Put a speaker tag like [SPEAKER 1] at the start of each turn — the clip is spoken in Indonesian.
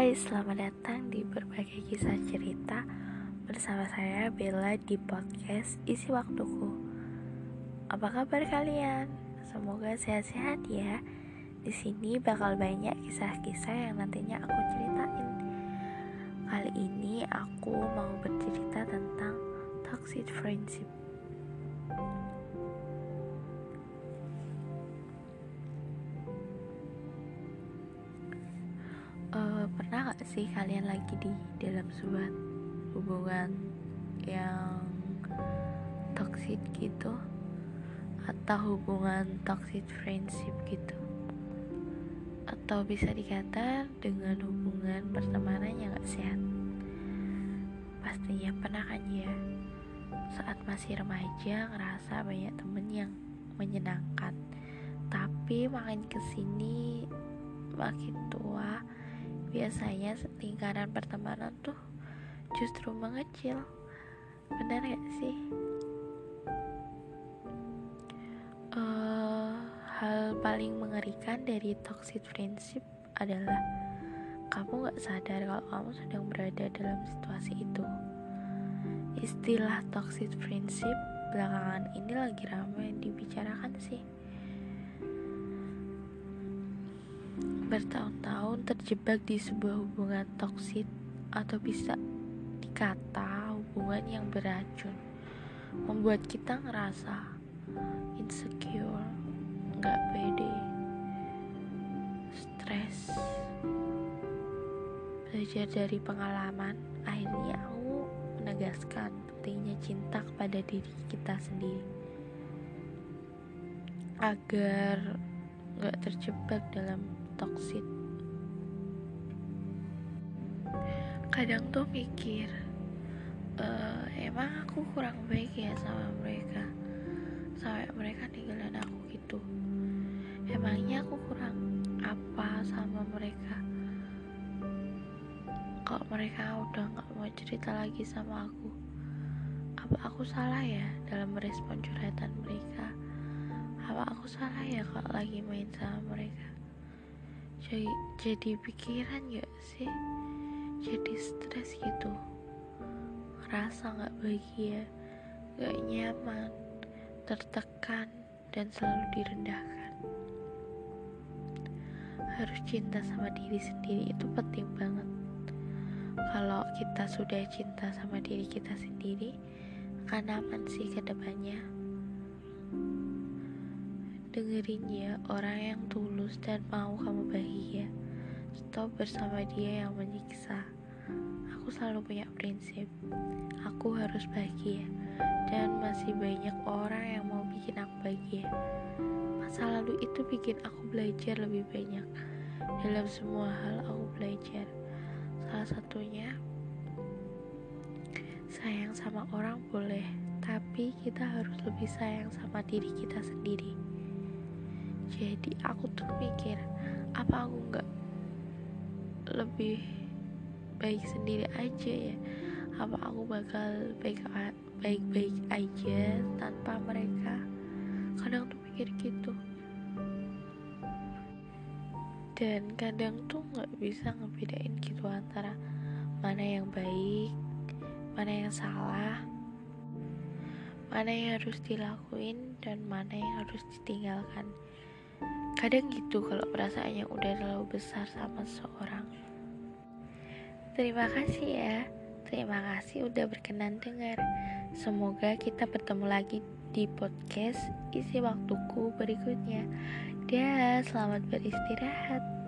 [SPEAKER 1] Hai, selamat datang di berbagai kisah cerita bersama saya Bella di podcast Isi Waktuku. Apa kabar kalian? Semoga sehat-sehat ya. Di sini bakal banyak kisah-kisah yang nantinya aku ceritain. Kali ini aku mau bercerita tentang toxic friendship. Sih kalian lagi di dalam sebuah hubungan yang toxic gitu? Atau hubungan toxic friendship gitu? Atau bisa dikata dengan hubungan pertemanan yang gak sehat? Pastinya pernah kan ya? Saat masih remaja ngerasa banyak temen yang menyenangkan. Tapi makin ke sini makin tua biasanya lingkaran pertemanan tuh justru mengecil. Benar gak sih? Uh, hal paling mengerikan dari toxic friendship adalah kamu gak sadar kalau kamu sedang berada dalam situasi itu. Istilah toxic friendship belakangan ini lagi ramai dibicarakan sih bertahun-tahun terjebak di sebuah hubungan toksik atau bisa dikata hubungan yang beracun membuat kita ngerasa insecure nggak pede stres. Belajar dari pengalaman akhirnya aku menegaskan pentingnya cinta kepada diri kita sendiri. Agar nggak terjebak dalam toksik kadang tuh mikir e, emang aku kurang baik ya sama mereka sampai mereka ninggalin aku gitu. Emangnya aku kurang apa sama mereka? Kalau mereka udah nggak mau cerita lagi sama aku? Apa aku salah ya dalam merespon curhatan mereka? Apa aku salah ya kalau lagi main sama mereka jadi, jadi pikiran gak sih. Jadi stres gitu. Ngerasa gak bahagia gak nyaman tertekan dan selalu direndahkan. Harus cinta sama diri sendiri itu penting banget. Kalau kita sudah cinta sama diri kita sendiri akan aman sih ke depannya dengerin ya orang yang tulus dan mau kamu bahagia. Stop bersama dia yang menyiksa. Aku selalu punya prinsip. Aku harus bahagia. Dan masih banyak orang yang mau bikin aku bahagia. Masa lalu itu bikin aku belajar lebih banyak. Dalam semua hal aku belajar. Salah satunya sayang sama orang boleh. Tapi kita harus lebih sayang sama diri kita sendiri jadi aku tuh mikir apa aku nggak lebih baik sendiri aja ya? Apa aku bakal baik baik baik aja tanpa mereka? Kadang tuh mikir gitu. Dan kadang tuh nggak bisa ngebedain gitu antara mana yang baik mana yang salah mana yang harus dilakuin dan mana yang harus ditinggalkan kadang gitu kalau perasaannya udah terlalu besar sama seseorang terima kasih ya. Terima kasih udah berkenan dengar. Semoga kita bertemu lagi di podcast isi waktuku berikutnya. Dan selamat beristirahat